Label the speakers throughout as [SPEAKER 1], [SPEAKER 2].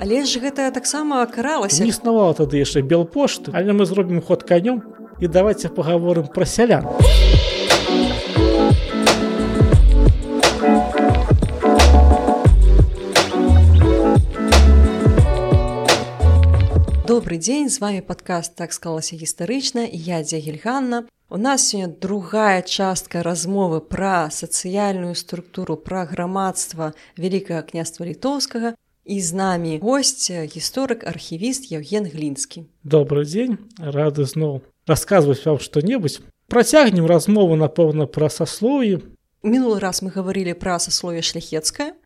[SPEAKER 1] Але ж гэта таксама каралася.
[SPEAKER 2] Не існавала тады яшчэ белпошты. Але мы зробім ход канём і давайте паговорым пра сялян.
[SPEAKER 1] Добрый дзень з вами падкаст так склалася гістарычна я дзягельганна у нас сёння другая частка размовы пра сацыяльную структуру пра грамадства вялікага княства літоўскага і з намі госць гісторык архівіст Евген глінскі.
[SPEAKER 2] Добрый дзень рады зноў расказваць вам што-небудзь. Працягнем размову напэўна пра саслоі
[SPEAKER 1] мінулы раз мы гаварылі пра саслове шляхецкае.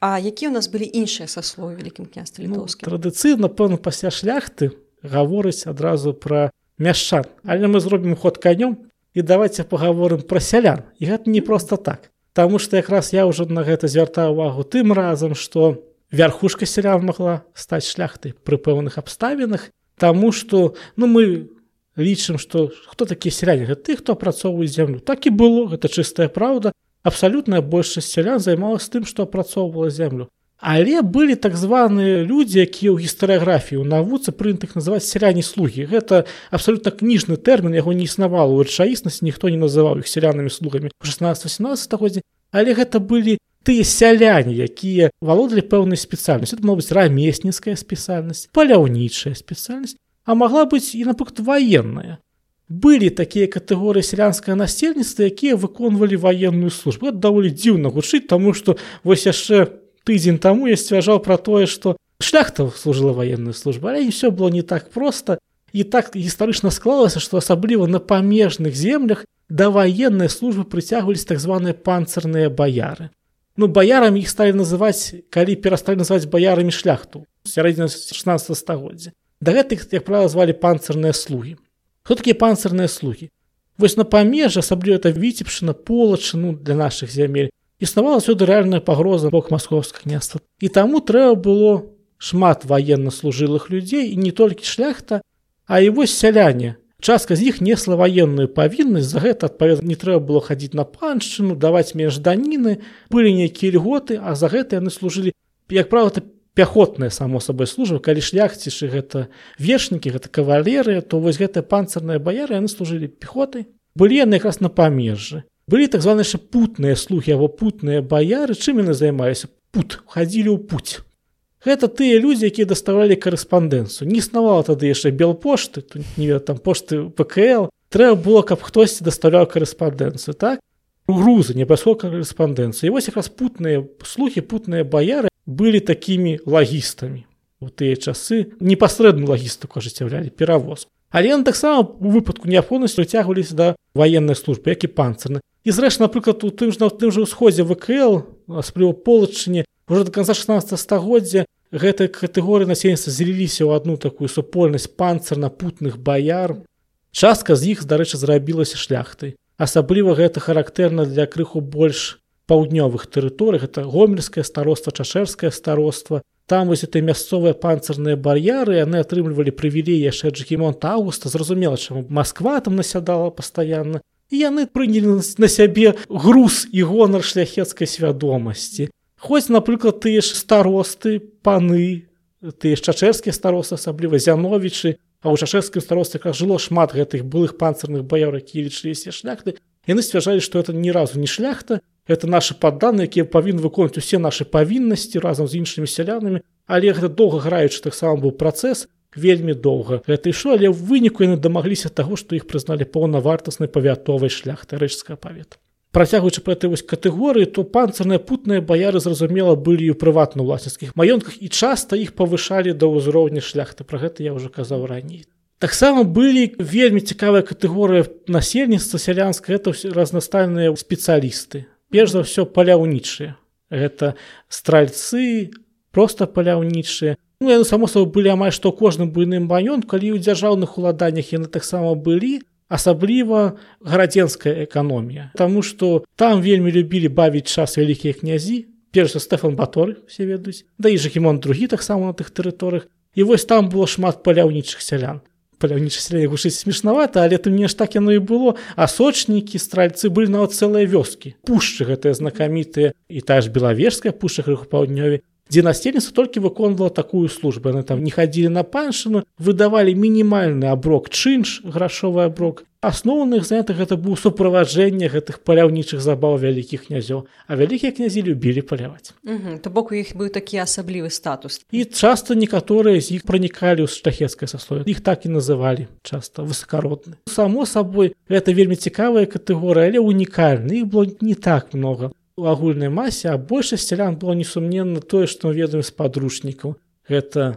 [SPEAKER 1] А які ў нас былі іншыя саслові вялікім княства літоўскі
[SPEAKER 2] ну, традыцыйна пэўна пасля шляхты гаворыць адразу пра мяшчан. Але мы зробім ход канём і давайте паговорым пра сялян. І гэта не просто так. Таму што якраз я ўжо на гэта звяртаю увагу тым разам што вярхушка сялян могла стаць шляхтай пры пэўных абставінах Таму что ну мы лічым что хто такія сяляне? Ты хто апрацоўваюць зямлю. Так і было гэта чыстая праўда. Абсалютная большасць сялян займалась тым што апрацоўвала зямлю. Але былі так званыя людзі якія ў гістарыяграфіі ў навуцы прынятых называць сяляне слугі. Гэта абсалютна кніжны тэрмін яго не існавала ў рэчаіснасці ніхто не называў іх сялянымі слугамі 16-18 годзе але гэта былі тыя сяляне якія валодалі пэўнай спецыяльнасць мог быць рамесніцкая спецыяльнасць паляўнічая спецыяльнасць а магла быць і напрыклад военная былі такія катэгорыі сялянскага насельніцтва якія выконвалі военную службу. Это даволі дзіўна гучыць таму што вось яшчэ тыдзень таму я сцвярджаў пра тое што шляхта служыла военную службу але ўсё было не так проста. І так гістарычна склалася што асабліва на памежных землях да ваеннай службы прыцягваліся так званыя панцырныя баяры ну баярамі іх сталі называць калі перасталі называць баярамі шляхту. Сярэдзіна 16 стагоддзя да гэтых як правіла звалі панцырныя слугі хто такія панцырныя слугі вось на памежжа асабліва это віцепшына полачыну для нашых зямель існавала сюды рэальная пагроза бок маскоўскага княства і таму трэба было шмат военнослужылых людзей і не толькі шляхта а і вось сяляне частка з іх несла ваенную павіннасць за гэта адпаведна не трэба было хадзіць на паншчыну даваць менш даніны былі нейкія льготы а за гэта яны служылі як правда пяхотная само сабой служба. Калі шляхцішы гэта вечнікі гэта кавалеры то вось гэтыя панцырныя баяры яны служылі пехотай. Былі яны якраз на памежжы. Былі так званыя путныя слухі або путныя баяры. Чым яны займаліся? Пут. Хадзілі ў путь гэта тыя людзі якія даставалі корэспандэнцыю не існавала тады яшчэ белпошты не там пошты пКл трэба было каб хтосьці дастаўляў корэспандэнцыю так? Грузы небясхока корэспандэнцыі вось якраз путныя слухі путныя баяры былі такімі лагістамі у тыя часы непасрэдную лагістыку ажыццяўлялі перавоз але яны таксама у выпадку неабходнасці выцягваліся да ваеннай службы як і панцырны і зрэш напрыклад у тым ж на тым жа ўсходзе вКл аспліва полачыне уже до конца 16 стагоддзя гэтай катэгорыі насельніцтва зліліся ў адну такую супольнасць панцырна-путных баяр. Частка з іх, дарэчы, зрабілася шляхтай. Асабліва гэта характэрна для крыху больш паўднёвых тэрыторый, гэта гомельскае староства, чашэрскае староства. Там вось этой мясцовыя панцырныя бар'яры яны атрымлівалі прывілей яшчэ Джгемонт Аўгуста, зразумела, чаму Масква там насядала пастаянна. І яны прынялі на сябе груз і гонар шляхецкай свядомасці хоць напрыклад тыя ж старосты паны тыя ж чачэрскія старосты асабліва зяновічы а ў чашэрскім старосце как жыло шмат гэтых былых панцырных баяр які лічыліся шляхты. Яны сцвярджалі што это ні разу не шляхта это наши падданы якія павінны выконаць усе нашы павіннасці разам з іншымі сялянамі але гэта доўга граючы таксама быў працэс вельмі доўга гэта ішло але ў выніку яны дамагліся таго што іх прызналі паўнавартаснай павятовай шляхты рэчская павета працягваючы па этой вось катэгорыі то панцырныя путныя баяры зразумела былі ў прыватна ўласніцкіх маёнтках і часта іх павышалі да ўзроўня шляхты. Про гэта я уже казаў раней. Таксама былі вельмі цікавая катэгорыя насельніцтва сялянска это разнастальныя спецыялісты. Перш за ўсё паляўнічыя. Гэта стральцы просто паляўнічыя. Ну, само сабой былі амаль што кожным буйным маён калі ў дзяржаўных уладаннях яны таксама былі асабліва гарадзенская эканомія Таму што там вельмі любілі бавіць час вялікія князі перш за Стэфан баторы все ведаюць да і жакімон другі таксама на тых тэрыторыях. І вось там было шмат паляўнічых сялян. Паляўнічы сяляне гушыць смешнавата але ты мне ж так яно і было а сочнікі стральцы былі нават цэлыя вёскі. Пушчы гэтыя знакамітыя і та ж белавежская пушча крыху паўднёве дзе насельніцтва толькі выконвала такую службу. Яны там не хадзілі на паншыну выдавалі мінімальны аброк чынш грашовы аброк асноўных занятых гэта быў суправаджэнне гэтых паляўнічых забаў вялікіх князёў а вялікія князі любілі паляваць
[SPEAKER 1] то бок у іх быў такі асаблівы статус.
[SPEAKER 2] І часто некаторыя з іх пранікалі ў штахецкае саслове іх так і называлі часто высокародны само сабой гэта вельмі цікавая катэгорыя але унікальны іх было не так много у агульнай масе а большасць сялян было несумненна тое што ведаем з падручнікаў гэта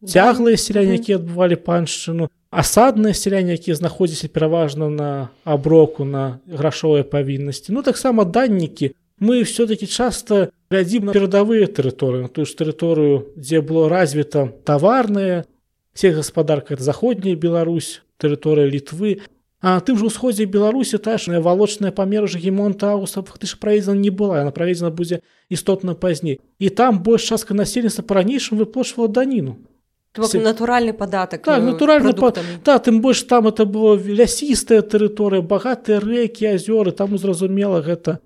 [SPEAKER 2] цяглыя сяляне якія адбывалі паншчыну асадныя сяляне якія знаходзіліся пераважна на аброку на грашовыя павіннасці ну таксама даннікі мы все-таки часто глядзім на перадавыя тэрыторыі на тую ж тэрыторыю дзе было развіта таварная сельгаспадарка заходняя Беларусь тэрыторыя літвы А тым жа ўсходзе беларусі ташная валочная памера гемонта аугуста фактычна праведзена не была яна праведзена будзе істотна пазней і там больш частка насельніцтва па-ранейшым выплочвала даніну
[SPEAKER 1] натуральны падатак
[SPEAKER 2] так, натуральны па... да, тым больш там это было лясістая тэрыторыя багатыя рэкі азёры там зразумела гэта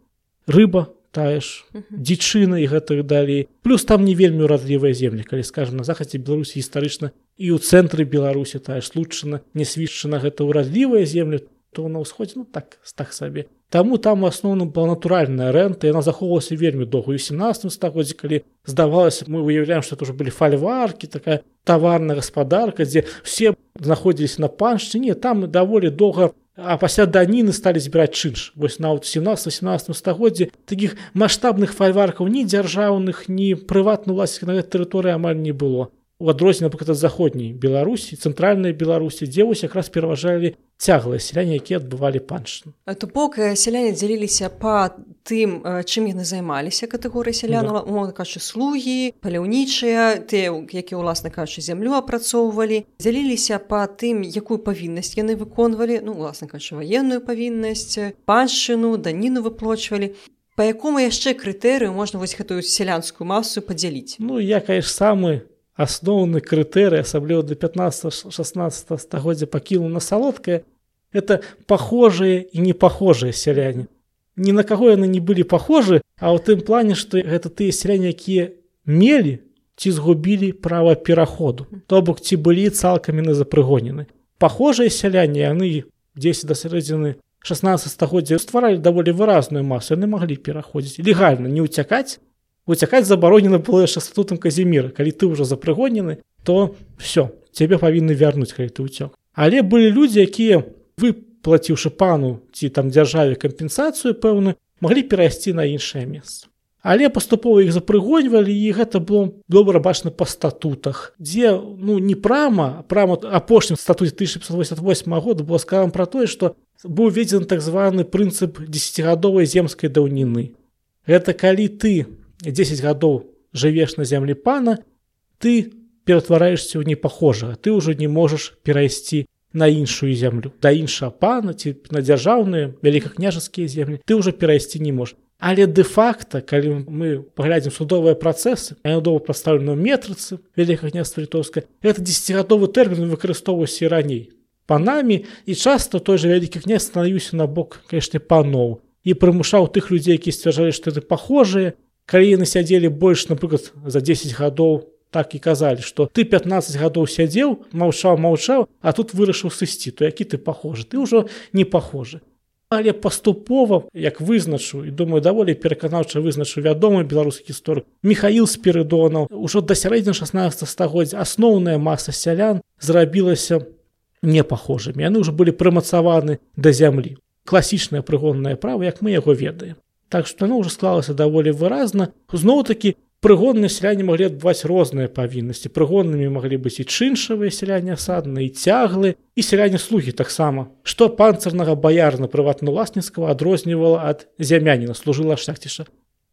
[SPEAKER 2] рыба тая ж дзічына і гэтых далей. Плюс там не вельмі урадлівыя землі. Калі скажем на захадзе беларусі гістарычна і ў цэнтры беларусі тая ж случана не свідчана гэта ўрадлівыя землі то на ўсходзе ну так так сабе. Таму там у асноўным была натуральная рэнта яна захоўвалася вельмі доўгую 17 стагоддзі калі здавалася мы выяўляем што это уже былі фальваркі такая таварная гаспадарка дзе все знаходзіліся на паншчыне. Там даволі доўга А пасля даніны сталі збіраць чынш. Вось нават 17-18 стагоддзе такіх маштабных фальваркаў ні дзяржаўных ні прыватна уласных на гэтай тэрыторыі амаль не было у адрозненне напрыклад заходняй беларусі цэнтральнай беларусі дзе вось якраз пераважалі цяглыя сяляне якія адбывалі паншын
[SPEAKER 1] то бок сяляне дзяліліся па тым чым яны займаліся катэгорыі сяляну да. кажучы слугі паляўнічыя те якія ўласна кажучы зямлю апрацоўвалі дзяліліся па тым якую павіннасць яны выконвалі ну уласна кажучы ваенную павіннасць паншчыну даніну выплочвалі по якому яшчэ крытэрыю можна вось гэтую сялянскую масу падзяліць
[SPEAKER 2] ну я конечно самы асноўны крытэрый асабліва до 15-16 стагоддзя пакінуў на салодкае это похожие і непахожыя сяляне. Ні на каго яны не былі похожы а ў тым плане што гэта тыя сяляне якія мелі ці згубілі права пераходу. То бок ці былі цалкамі на запрыгонены. Похожыя сяляне яны 10 да сярэдзіны 16 стагоддзя стваралі даволі выразную масу. Яны маглі пераходзіць легальна не ўцякаць уцякаць забаронена было яшчэ статутам казіміра калі ты ўжо запрыгонены то все цябе павінны вярнуць калі ты ўцёк але былі людзі якія выплаціўшы пану ці там дзяржаве кампенсацыю пэўны маглі перайсці на іншае месца. Але паступова іх запрыгоньвалі і гэта было добра бачна па статутах дзе ну не прама прама апошнім статуце 1588 года было сказано пра тое што быў введзены так званы прынцып десятгадовай земскай даўніны. Гэта калі ты 10 гадоў жывеш на зямлі пана ты ператвараешься ў непахожага ты ўжо не можаш перайсці на іншую зямлю да іншага пана ці на дзяржаўныя вялікакняжацкія землі ты ўжо перайсці не можаш але де-факта калі мы паглядзім судовыя працэсы доўга прадстаўлена метрыцы вялікакняства літоўска это десятгадовы тэрмін выкарыстоўваўся раней панамі і часто той же вялікі князь станаюся на бок канешне паноў і прымушаў тых людзей які сцвярджалі што ты пахожыя калі яны сядзелі больш напрыклад за 10 гадоў так і казалі што ты 15 гадоў сядзеў маўчаў маўчаў а тут вырашыў сысці то які ты пахожы ты ўжо не пахожы але паступова як вызначу і думаю даволі пераканаўча вызначу вядомы беларускі гісторык михаил спірыдонаў ужо да сярэдзін 16 стагоддзя асноўная маса сялян зрабілася непахожымі яны ўжо былі прымацаваны да зямлі класічнае прыгоннае права як мы яго ведаем Так што яно ўжо склалася даволі выразна. Зноў-такі прыгонныя сяляне маглі адбываць розныя павіннасці. Прыгоннымі маглі быць і чыншавыя сяляне асадныя і цяглы і сяляне слугі таксама. Што панцырнага баярна прыватна-уласніцкага адрознівала ад зямяніна служыла шляхціша.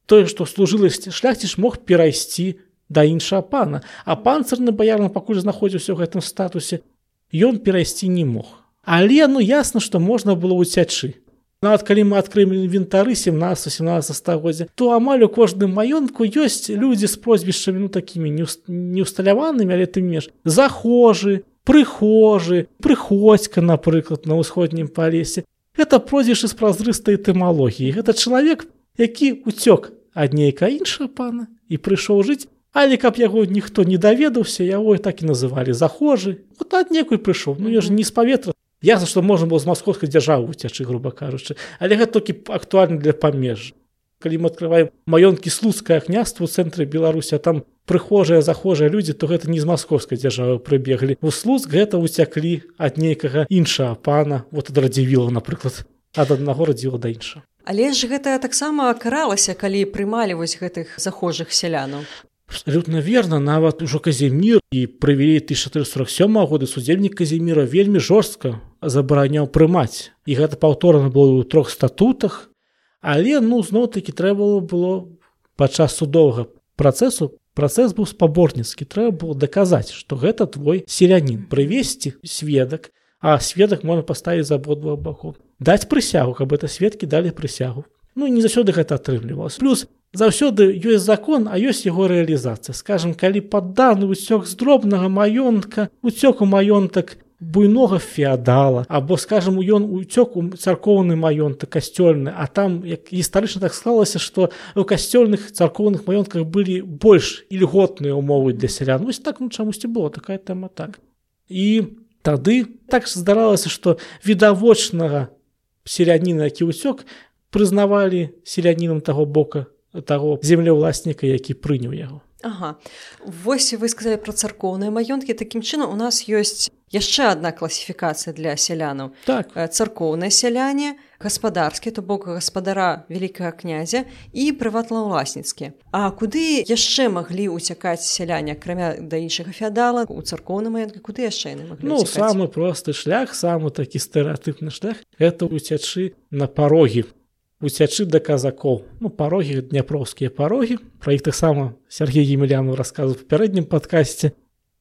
[SPEAKER 2] Тое, што служыла шляхціш мог перайсці да іншага пана, а панцырны баярна пакуль знаходзіўся ў гэтым статусе, ён перайсці не мог. Але ну ясна, што можна было ўцячы нават калі мы адкрыем інвентары 17-17 стагоддзя то амаль у кожным маёнтку ёсць людзі з прозвішчамі ну такімі неусталяванымі але ты меж. Захожы прыхожы прыходзька напрыклад на ўсходнім палесе это прозвішчы з празрыстай тэмалогіі гэта чалавек які уцёк ад нейка іншая пана і прыйшоў жыць але каб яго ніхто не даведаўся яго так і называлі. Захожы. Вот ад некуй прыйшоў ну я ж не з паветра ясна што можна было з маскоўскай дзяржавы уцячы груба кажучы але гэта толькі актуальна для памежжа. Калі мы открываем маёнткі слуцкае княства у цэнтры беларусі там прыхожыя захожыя людзі то гэта не з маскоўскай дзяржавы прыбеглі. У слуцк гэта уцяклі ад нейкага іншага пана вот ад радзівіла напрыклад ад аднаго радзіла да іншага.
[SPEAKER 1] Але ж гэта таксама каралася калі прымалі вось гэтых захожых сялянаў
[SPEAKER 2] абсолютно верно. Нават ужо каземір і прывялі 1447 года судзельнік каземіра вельмі жорстка забараняў прымаць. І гэта паўторана было ў трох статутах. Але ну зноў-таки трэба было падчас судовага працэсу працэс быў спаборніцкі. Трэба было даказаць што гэта твой селянін. Прывесці сведак а сведак можна паставіць за абодва бакоў. Даць прысягу каб это сведкі далі прысягу. Ну не заўсёды гэта атрымлівалось плюс заўсёды ёсць закон а ёсць яго рэалізацыя. Скажем калі падданы уцёк з дробнага маёнтка уцёк у маёнтак буйнога феадала або скажем ён уцёк у царкоўны маёнтак касцёльны а там як гістарычна так склалася што у касцёльных царкоўных маёнтках былі больш ільготныя умовы для сялян. Вось так ну чамусьці было такая тэма так. І тады так здаралася што відавочнага селяніна які ўцёк прызнавалі селянінам таго бока таго землеўласніка які прыняў яго.
[SPEAKER 1] Ага. Вось вы сказалі пра царкоўныя маёнткі. Такім чынам у нас ёсць яшчэ адна класіфікацыя для сялянаў.
[SPEAKER 2] Так.
[SPEAKER 1] Царкоўныя сяляне гаспадарскі то бок гаспадара вялікага князя і прыватлаўласніцкі А куды яшчэ маглі ўцякаць сяляне акрамя да іншага феадала у царкоўным маёнтка куды яшчэ яны
[SPEAKER 2] ну самы просты шлях самы такі стэеатыпны шлях это уцячы на парогі уцячы да казакоў. Ну парогі дняпроўскія парогі. Пра іх таксама Сергей емельяну расказу папярэднім падкасці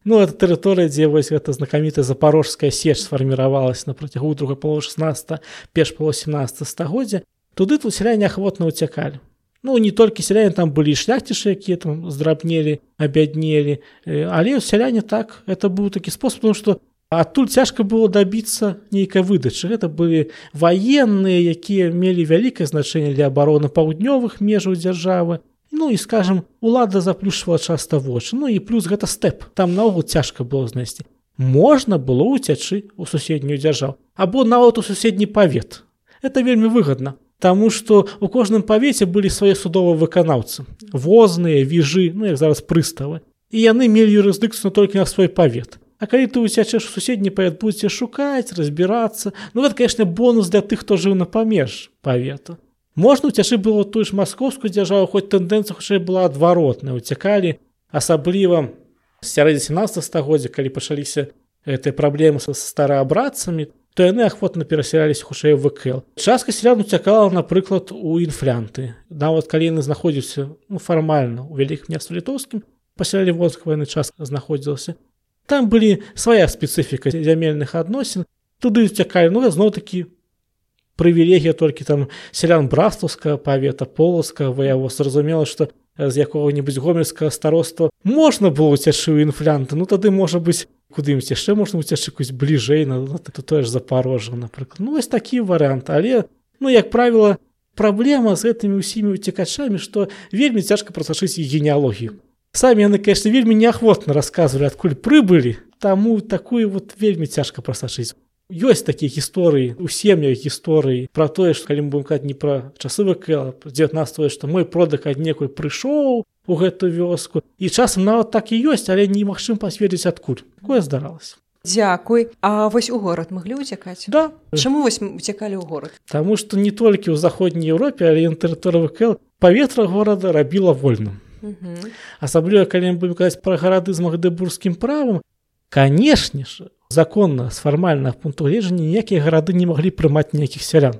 [SPEAKER 2] ну это тэрыторыя дзе вось гэта знакамітая запорожская сеч сфарміравалась на працягу друга пало 16 пеш было 17 стагоддзя. Туды тут сяляне ахвотна уцякалі ну не толькі сяляне там былі шляхцішы якія там здрабнелі абяднелі. Але сяляне так это быў такі спосаб что адтуль цяжка было дабіцца нейкай выдачы. Гэта былі ваенныя якія мелі вялікае значэнне для абароны паўднёвых межаў дзяржавы. Ну і скажем улада заплюшвала часта вочы ну і плюс гэта стэп. Там наогул цяжка было знайсці. Можна было уцячы у суседнюю дзяржаву. Або нават у суседні павет. Это вельмі выгодна Таму што у кожным павеце былі свае судовыя выканаўцы. Возныя віжы ну як зараз прыставы. І яны мелі юрысдыкцыю толькі на свой павет А калі ты уцячэш суседні павет будзеце шукаць разбірацца. Ну гэта конечно бонус для тых хто жыў на памеж павету можна уцяшы было тую ж маскоўскую дзяржаву хоць тэндэнцыя хутчэй была адваротная. Уцякалі асабліва сярэдзе 17 стагоддзя калі пачаліся гэтыя праблемы са стараабрацамі то яны ахвотна перасялялись хутчэй вКл частка сялян уцякала напрыклад у інфлянты нават калі яны знаходзіўся ну, фармальна у вялікім месцу літоўскім пасялялі вонск войны час знаходзілася там былі свая спецыфіка зямельных адносін туды уцякалі ну зноў такі прывілегія толькі там сялян брастаўска павета поласка выяво зразумела што з якога-небудзь гомельскага староства можна было уцячы ў інфлянты ну тады можа быць куды-імсь яшчэ можна уцячыкусь бліжэй на ну, тое ж запорожжа напрыклад ну вось такі варыянт але ну як правіла праблема з гэтымі ўсімі уцекачамі што вельмі цяжка прасачыць генеалогію самі яны конечно вельмі неахвотна рассказывалі адкуль прыбылі таму такую вот вельмі цяжка прасачыць ёсць такія гісторыі у сем'ях гісторыі про тое што калі мы будем казаць не пра часы вК 19 што мой продак аднекуль прыйшоў у гэтую вёску. І часам нават так і ёсць але немагчым пасведзіць адкуль такое здаралася
[SPEAKER 1] Дзякуй А вось у горад маглі ўцякаць
[SPEAKER 2] да.
[SPEAKER 1] Чаму вось уцякалі ў горад
[SPEAKER 2] Таму што не толькі ў заходняй Еўропе але тэрыторыя вК. Паветра горада рабіла вольным асабліва калі мы будем казаць пра гарады з магдэбургскім правам канешне ж законна з фармальных пунктаў гледжання ніякія гарады не маглі прымаць ніякіх сялян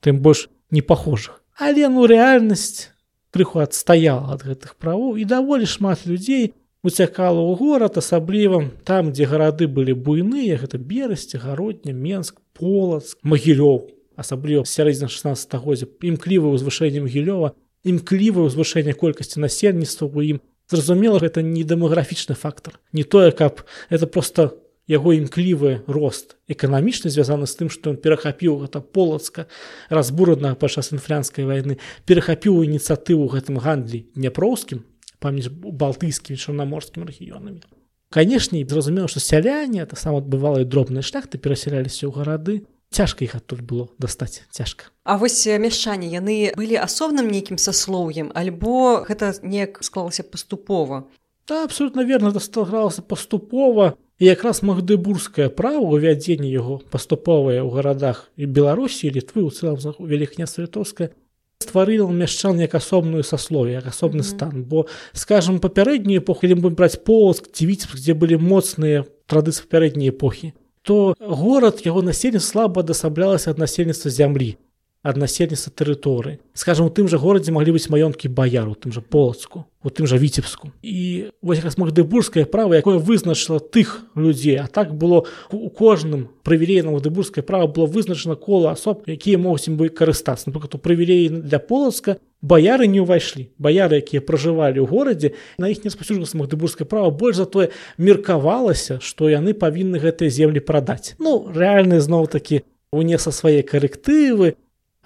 [SPEAKER 2] тым больш не пахожых але ну рэальнасць крыху адстаяла ад гэтых правоў і даволі шмат людзей уцякала ў горад асабліва там дзе гарады былі буйныя гэта берасці гародня менск полацк магілёў асабліва сярэдзіна 16годдзя імклівы ўзвышэннем гілёва імклівае ўзвышэнне колькасці насельніцтва у ім зразумела гэта не дэмаграфічны фактор не тое каб это просто яго імклівы рост эканамічна звязаны з тым што ён перахапіў гэта полацка разбуранага падчас інфлянскай вайны перахапіў ініцыятыву гэтым гандлі дняпроўскім памяць балтыйскім чорнаморскім рэгіёнамі. Канешне зразумела што сяляне таксама адбывала і дробныя шляхты перасяляліся ў гарады цяжка іх адтуль было дастаць цяжка.
[SPEAKER 1] А вось мяшчане яны былі асобным нейкім саслоўем альбо гэта неяк склалася паступова?
[SPEAKER 2] Да, абсолютно верно дастагралася паступова. І якраз магдыбургскае права увядзенне яго паступовае ў гарадах і беларусі літвы у цэлым вялікняства літоўская стварыла мяшчан як асобную саслове як асобны mm -hmm. стан. Бо скажем папярэднюю эпоху будем браць полоск дзівіць дзе былі моцныя традыцыі папярэдняй эпохі то горад яго насельніцтва слаба адасаблялася ад насельніцтва зямлі ад насельніцтва тэрыторыі скажем у тым жа горадзе маглі быць маёнткі баяру тым жа полацку у тым жа віцебску. І вось якраз магдыбургскае права якое вызначыла тых людзей. А так было у кожным прывілейным магдыбургскае права было вызначана кола асоб якія могуць бы карыстацца. Напрыклад у прывілей для полацка баяры не ўвайшлі. Баяры якія пражывалі ў горадзе на іх не спасюжвацца магдыбургскае права. Больш затое меркавалася што яны павінны гэтыя землі прадаць. Ну рэальны зноў такі унесла свае карэктывы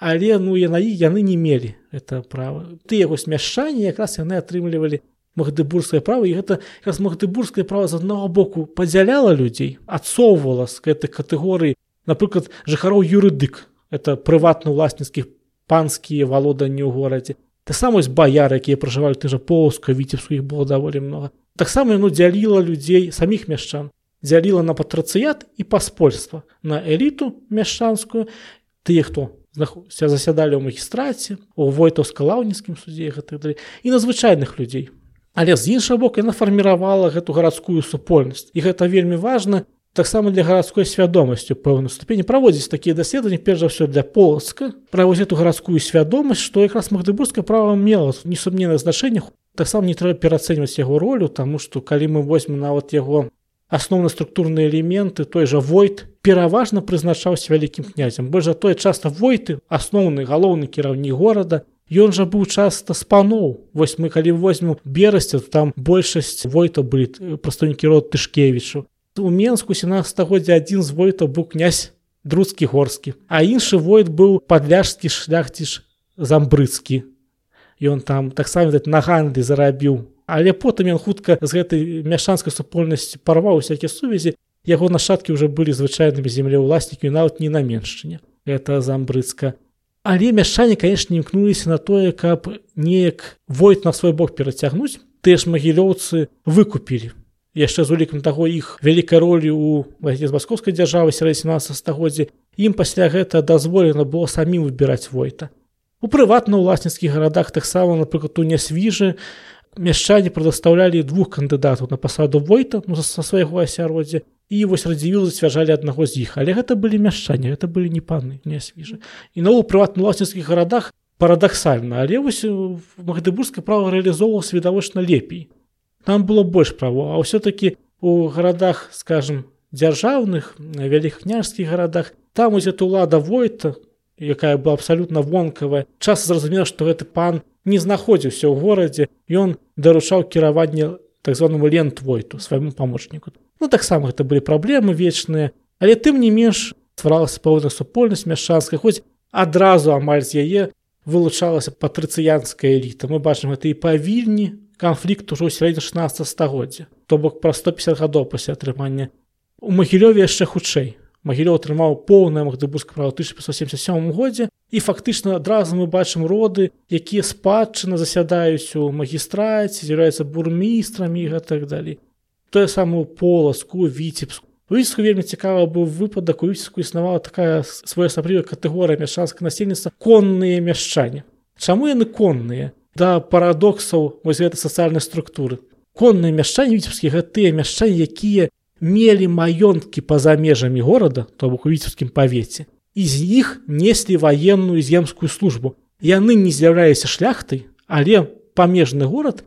[SPEAKER 2] але ну яна яны не мелі это права. Ты яго смяшчанне якраз яны атрымлівалі магдыбургскае права і гэта раз магдыбургскае права з аднаго боку падзяляла людзей адсоўвала з гэтай катэгорыі напрыклад жыхароў юрыдык это прыватна ўласніцкіх панскія валоданні ў горадзе. Таксама вось баяр якія пражывалі ты жа полска віцебску іх было даволі много таксама яно дзяліла людзей саміх мяшчан дзяліла на патрацыят і паспольства на эліту мяшчанскую. Тыя хто засядалі ў магістраце у войтаўска-лаўніцкім судзе гэтых і на звычайных людзей але з іншага боку яна фарміравала гэту гарадскую супольнасць. І гэта вельмі важна таксама для гарадской свядомасцю пэўна ступені. Праводзіць такія даследаванні перш за ўсё для полацка праводзі эту гарадскую свядомасць што якраз магдыбургскае права мела несумненных значэннях таксама не трэба перацэньваць яго ролю таму што калі мы возьмем нават яго асноўны структурныя элементы той жа войт пераважна прызначаўся вялікім князем больш за тое часта войты асноўны галоўны кіраўнік горада ён жа быў часта спаноў вось мы калі возьмем берасця там большасць войта былі э, прадстаўнікі род тышкевічу. У менску 17стагоддзя адзін з войта быў князь друцкі горскі а іншы войт быў падляжскі шляхціш замбрыцкі. Ён там таксама на ганды зарабіў. Але потым ён хутка з гэтай мяшанскай супольнасці парваў усякія сувязі яго нашаткі ўжо былі звычайнымі землеўласнікамі нават не на меншчыне. Это замбрыцка але мяшчане канешне імкнуліся на тое каб неяк войт на свой бок перацягнуць. Тыя ж магілёўцы выкупілі. Яшчэ з улікам таго іх вялікай ролі у з басковскай дзяржавы сярэ 17 стагоддзя. Ім пасля гэта дазволена было самім выбіраць войта. У прыватна ўласніцкіх гарадах таксама напрыклад у нясвіжы мяшчане прадастаўлялі двух кандыдатаў на пасаду войта ну, са свайго асяроддзя і вось радзівілы сцвярджалі аднаго з іх але гэта былі мяшчане гэта былі не паны не свіжы. І на ў прыватна-ласніцкіх гарадах парадаксальна але вось магдыбургскае права рэалізоўвалася відавочна лепей. Там было больш право а ўсё-таки у гарадах скажем дзяржаўных вялікіх княжскіх гарадах там узет улада войта якая была абсалютна вонкавая час зразумела што гэты пан не знаходзіўся ў горадзе ён даручаў кіраванне так званому лентвойту свайму памочніку ну таксама гэта былі праблемы вечныя але тым не менш стваралася пэўна супольнасць мяшчанская хоць адразу амаль з яе вылучалася патрыцыянская эліта. Мы бачым гэта і павільні канфлікт ужо сярэдзі 16 стагоддзя. То бок пра 150 гадоў пасля атрымання у магілёве яшчэ хутчэй магілёў атрымаў поўнае магдыбургска права 1577 годзе. І фактычна адразу мы бачым роды якія спадчына засядаюць у магістраце з'яўляюцца бурмістрамі і так далей. Тое самую поласку віцебску. Выску вельмі цікава быў выпадак. У віцку існавала такая своеасаблівая катэгорыя мяшчанска насельніцтва конныя мяшчане. Чаму яны конныя? Да парадоксаў вось гэтай сацыяльнай структуры. Конныя мяшчане віцебскі гэтыя мяшчане якія мелі маёнткі па-за межамі горада то бок у віцебскім павеце і з іх неслі ваенную земскую службу. Яны не з'яўляліся шляхтай але памежны горад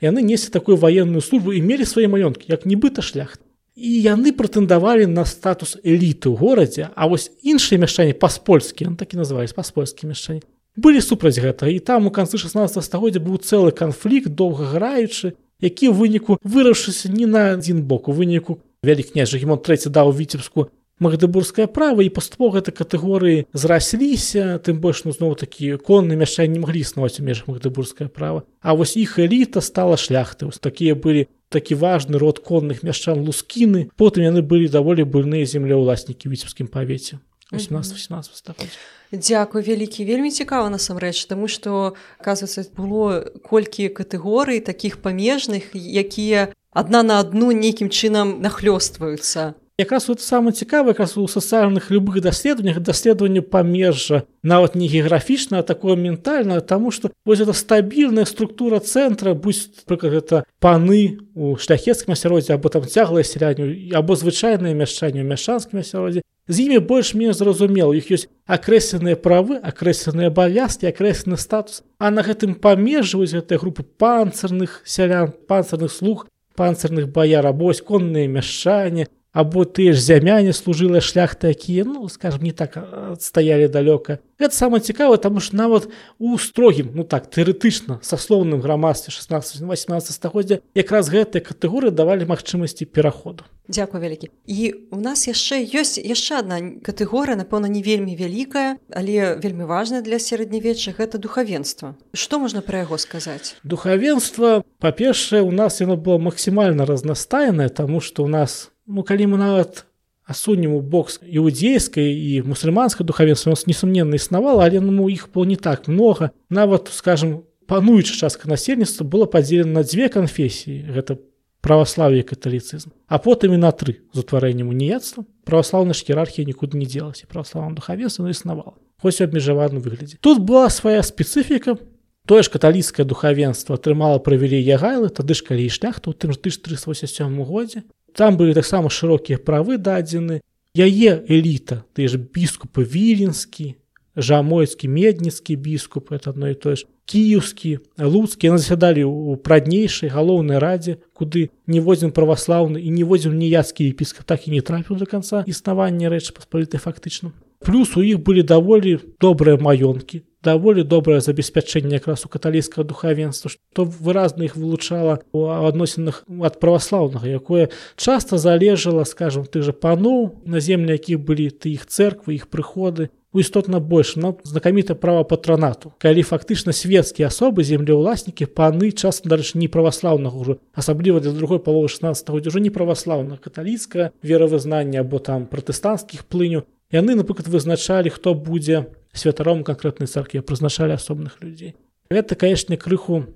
[SPEAKER 2] яны неслі такую ваенную службу і мелі свае маёнткі як нібыта шляхт і яны прэтэндавалі на статус эліты ў горадзе а вось іншыя мяшчане па-спольскі так і называюць па-спольскі мяшчане былі супраць гэта і там у канцы 16 стагоддзя быў цэлы канфлікт доўга граючы які ў выніку вырашыўся не на адзін бок у выніку вялік князь Гемон трэці даў віцебску магдыбургскае права і паступова гэта катэгорыі зрасліся тым больш ну зноў такі конны мяшчане не маглі існаваць у межах магдыбургскае права. А вось іх эліта стала шляхты вось такія былі такі важны род конных мяшчан лускіны. Потым яны былі даволі буйныя землеўласнікі віцебскім павеце. 18-18 стагоддзя
[SPEAKER 1] Дзякуй вялікі вельмі цікава насамрэч таму што оказывается было колькі катэгорый таких памежных якія адна на адну нейкім чынам нахлёстваюцца
[SPEAKER 2] якраз вот самое цікавае якраз у сацыяльных любых даследаваннях даследаванне памежжа нават не геаграфічна такое ментальна тому что вось это стабільная структура цэнтра будь гэта паны у шляхецкім асяроддзе або там цяглае сяляню або звычайнае мяшчанне ў мяшанскім асяроддзе з імі больш-менш зразумела. Іх ёсць акрэсленыя правы акрэсленыя абавязкі акрэслены статус. А на гэтым памежжваюць гэтай групы панцырных сялян панцырных слуг панцырных баяр абось конныя мяшчанне або тыя ж зямяне служылыя шляхты якія ну скажем не так стаялі далёка это самое цікава таму ж нават у строгім ну так тэарэтычна саслоўным грамадстве 16-18 стагоддзя якраз гэтыя катэгорыі давалі магчымасці пераходу.
[SPEAKER 1] Дякую вялікі. І у нас яшчэ ёсць яшчэ одна катэгорыя напэўна не вельмі вялікая але вельмі важная для сярэднявечча гэта духавенства. Что можна пра яго сказаць?
[SPEAKER 2] Духавенства па-першае у нас яно было максімальна разнастайнае тому что у нас у ну калі мы нават асунем у бокс іудзейскай і мусульманскай духавенства нас несумненна існавала але ну іх было не так много. Нават скажем пануючы частка насельніцтва было падзелена на дзве канфесіі гэта праваславе каталіцызм а потым і на тры з утварэннем уніяцтва праваслаўная іерархія нікуды не дзелася праваславам духавенства ну, існавала хоць у абмежаваным выглядзе тут была свая спецыфіка тое ж каталіцкае духавенства атрымала правялі ягайлы тады ж калі і шляхта у тым ж 1387 годзе там былі таксама шырокія правы дадзены. Яе эліта ты ж біскупы віленскі жамойскі медніцкі біскуп это одно і тое ж кіеўскі луцкі засядалі ў праднейшай галоўнай радзе куды не возім праваслаўны і не возім ніяцкі епіскап так і не трапіў до конца існавання рэчы паспалітай фактычна. Плюс у іх былі даволі добрыя маёнткі даволі добрае забеспячэнне якраз у каталійскага духавенства што выразна іх вылучала у адносінах ад праваслаўнага якое часта залежала скажем ты же паноў на землі якіх былі ты іх церквы іх прыходы істотна больш но знакаміта права патранату калі фактычна свецкія асобы землеўласнікі паны часам дальше не праваслаўнага ўжо асабліва для другой паловы 16 ўжо не праваслаўна каталіцкае веравызнанне або там пратэстанцкіх плыню яны напрыклад вызначалі хто будзе святаром канкрэтнай царкве прызначалі асобных людзей это канешне крыху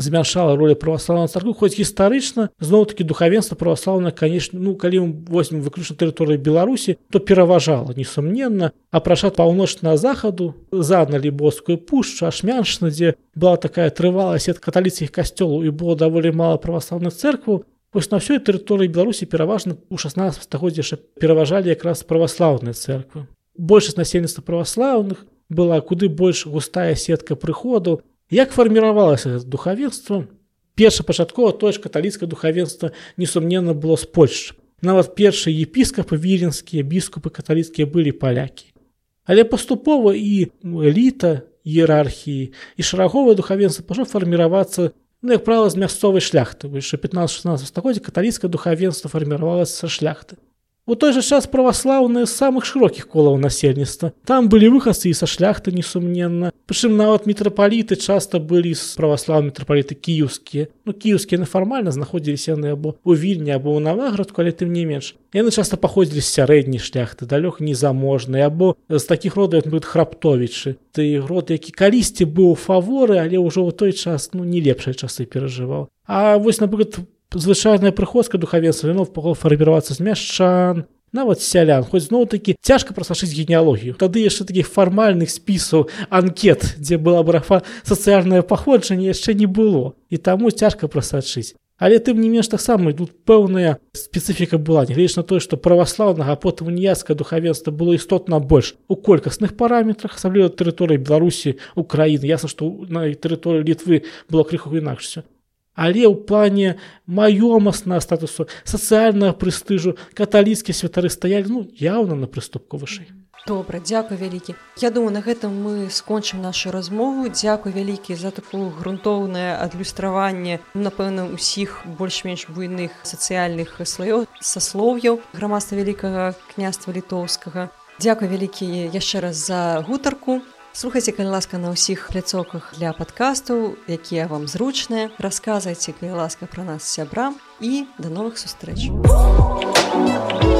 [SPEAKER 2] змяншала роля праваслаўна царкву хоць гістарычна зноў-таки духавенства праваслаўна конечно ну калі мы возьмем выключна тэрыторыі беларусі то пераважала несумненна апрача паўночна захаду задналі боскую пушчу ашмяншна дзе была такая трывалая сет каталіцкіх касцёлаў і было даволі мала праваслаўных церкваў вось на ўсёй тэрыторыі беларусі пераважна у 16 стагоддзя пераважалі якраз праваслаўныя церквы большасць насельніцтва праваслаўных была куды больш густая сетка прыходу як фарміравалася духавенства першапачаткова тое ж каталіцкае духавенства несумненна было з польшчы нават першыя епіскапы віленскія біскупы каталіцкія былі палякі але паступова і эліта іерархіі і шараговае духавенства пажо фарміравацца ну, як правіла з мясцовай шляхты. Выйша 15-16 стагоддзя каталіцкае духавенства фарміравалася са шляхты У той жа час праваслаўныя з самых шырокіх колаў насельніцтва. Там былі выхадцы і са шляхты несумненна. Прычым нават мітрапаліты часта былі з праваслаў мітрапаліты кіеўскія. Ну кіеўскія нефармальна знаходзіліся яны або у вільні або ў наваградку, але тым не менш. Яны часта паходзілі з сярэдняй шляхты, далёк незаможныя або з такіх родаў будуць храптовічы. Ты род, які калісьці быў у фаворы, але ўжо ў той час ну не лепшыя часы перажываў. А вось напрыклад звычайная прыходка духавенства вінов фарміравацца з мяшчан нават сялян хоць зноў такі цяжка прасашыць генеалогію. Тады яшчэ такіх фармальных спісаў анкет дзе была брафа сацыяльнае паходжанне яшчэ не было. І таму цяжка прасачыць. Але тым не менш таксама тут пэўная спецыфіка была нягледзяч на тое што праваслаўнага потым уніяцкае духавенства было істотна больш. У колькасных параметрах асабліва тэрыторыі беларусі украіны ясна што на тэрыторыі літвы было крыху інакшся Але ў плане маёмасна статусу сацыяльнага прэстыжу каталіцкія святары стаялі ну, яўна на прыступку вышэй.
[SPEAKER 1] добра дзякуй вялікі. Я думаю на гэтым мы скончым нашу размову. Дзякуй вялікі за такую грунтоўнае адлюстраванне напэўна усіх больш-менш буйных сацыяльных слоёў саслоўяў грамадства вялікага княства літоўскага. Дзякуй вялікі яшчэ раз за гутарку слухайце калі ласка на ўсіх пляцоўках для падкастаў якія вам зручныя. Расказвайце калі ласка пра нас сябрам. І да новых сустрэч! у